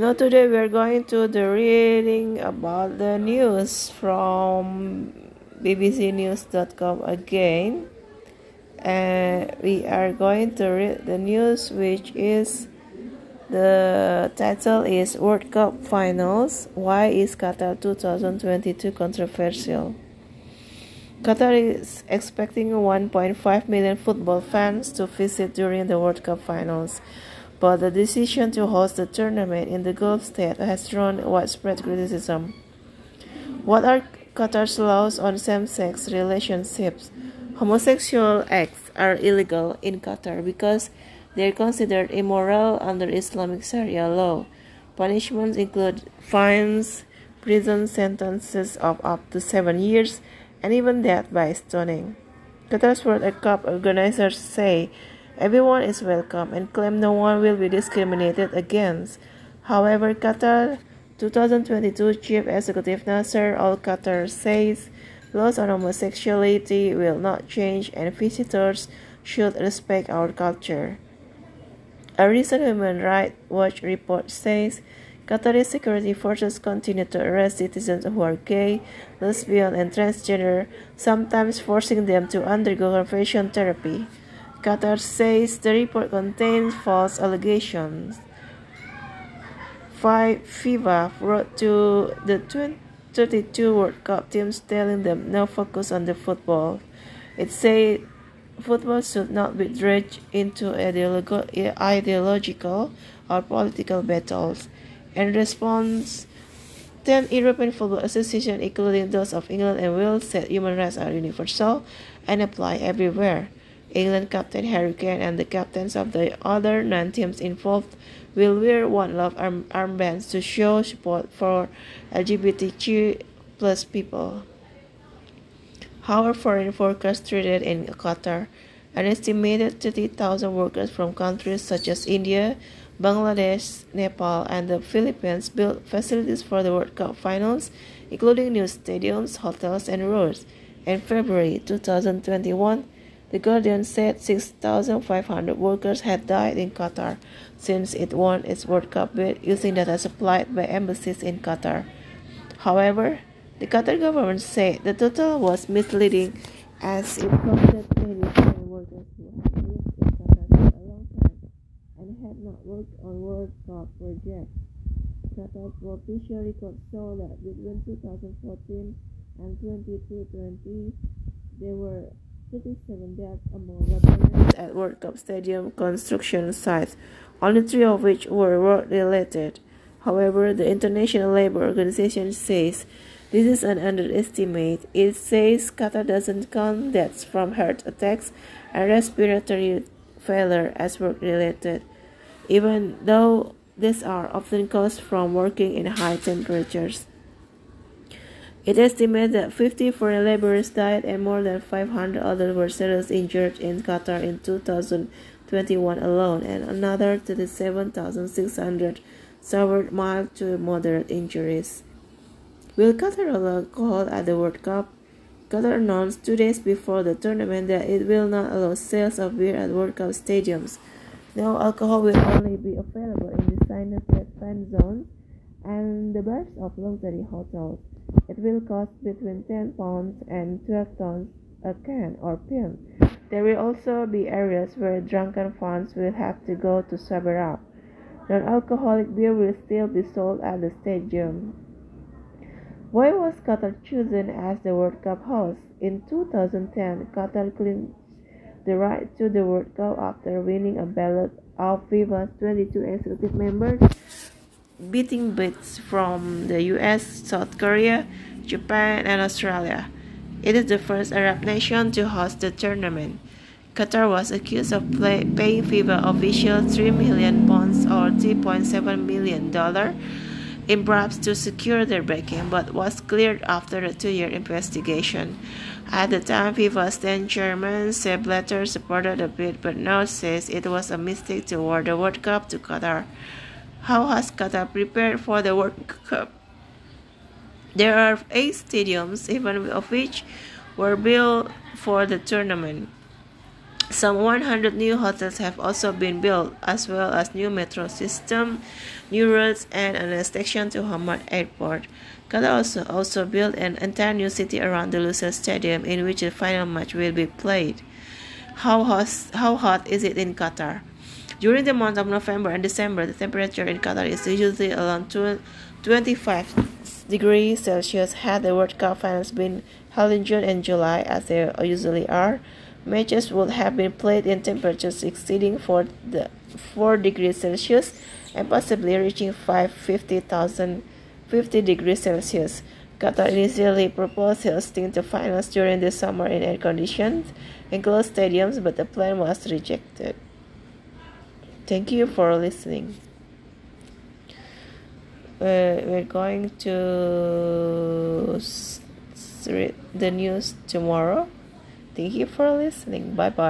Now today we are going to the reading about the news from bbcnews.com again. And we are going to read the news which is the title is World Cup Finals. Why is Qatar 2022 controversial? Qatar is expecting 1.5 million football fans to visit during the World Cup finals. But the decision to host the tournament in the Gulf state has drawn widespread criticism. What are Qatar's laws on same sex relationships? Homosexual acts are illegal in Qatar because they are considered immoral under Islamic Sharia law. Punishments include fines, prison sentences of up to seven years, and even death by stoning. Qatar's World Cup organizers say Everyone is welcome and claim no one will be discriminated against. However, Qatar 2022 Chief Executive Nasser Al Khater says laws on homosexuality will not change and visitors should respect our culture. A recent Human Rights Watch report says Qatari security forces continue to arrest citizens who are gay, lesbian, and transgender, sometimes forcing them to undergo conversion therapy. Qatar says the report contains false allegations. FIFA wrote to the 32 World Cup teams telling them no focus on the football. It said football should not be dragged into ideological or political battles. In response, 10 European Football Associations, including those of England and Wales, said human rights are universal and apply everywhere. England captain Harry Kane and the captains of the other nine teams involved will wear one love arm armbands to show support for LGBTQ plus people. How are foreign workers treated in Qatar? An estimated 30,000 workers from countries such as India, Bangladesh, Nepal, and the Philippines built facilities for the World Cup finals, including new stadiums, hotels, and roads. In February 2021, the Guardian said 6,500 workers had died in Qatar since it won its World Cup bid using data supplied by embassies in Qatar. However, the Qatar government said the total was misleading as it counted many foreign workers who had lived in Qatar for a long time and had not worked on World Cup projects. Qatar's official records show that between 2014 and 2020, there were 37 deaths among veterans at World Cup Stadium construction sites, only three of which were work-related. However, the International Labour Organization says this is an underestimate. It says Qatar doesn't count deaths from heart attacks and respiratory failure as work-related, even though these are often caused from working in high temperatures. It estimates that 50 foreign laborers died and more than 500 others were seriously injured in Qatar in 2021 alone, and another 37,600 suffered mild to moderate injuries. Will Qatar allow alcohol at the World Cup? Qatar announced two days before the tournament that it will not allow sales of beer at World Cup stadiums. No alcohol will only be available in the designated fan zones and the bars of luxury hotels. It will cost between 10 pounds and 12 pounds a can or pint. There will also be areas where drunken fans will have to go to sober up. Non-alcoholic beer will still be sold at the stadium. Why was Qatar chosen as the World Cup host? In 2010, Qatar clinched the right to the World Cup after winning a ballot of FIFA's 22 executive members beating bids from the US, South Korea, Japan, and Australia. It is the first Arab nation to host the tournament. Qatar was accused of play, paying FIFA officials 3 million pounds or $3.7 million in bribes to secure their backing, but was cleared after a two-year investigation. At the time, FIFA's then chairman Sepp Blatter supported the bid, but now says it was a mistake to award the World Cup to Qatar. How has Qatar prepared for the World Cup? There are eight stadiums, even of which were built for the tournament. Some 100 new hotels have also been built, as well as new metro system, new roads, and an extension to Hamad Airport. Qatar also, also built an entire new city around the Lusail Stadium, in which the final match will be played. How hot, how hot is it in Qatar? During the month of November and December, the temperature in Qatar is usually around 25 degrees Celsius. Had the World Cup finals been held in June and July, as they usually are, matches would have been played in temperatures exceeding 4, the 4 degrees Celsius and possibly reaching 550,000 50 degrees Celsius. Qatar initially proposed hosting the finals during the summer in air-conditioned enclosed stadiums, but the plan was rejected. Thank you for listening. Uh, we're going to read the news tomorrow. Thank you for listening. Bye bye.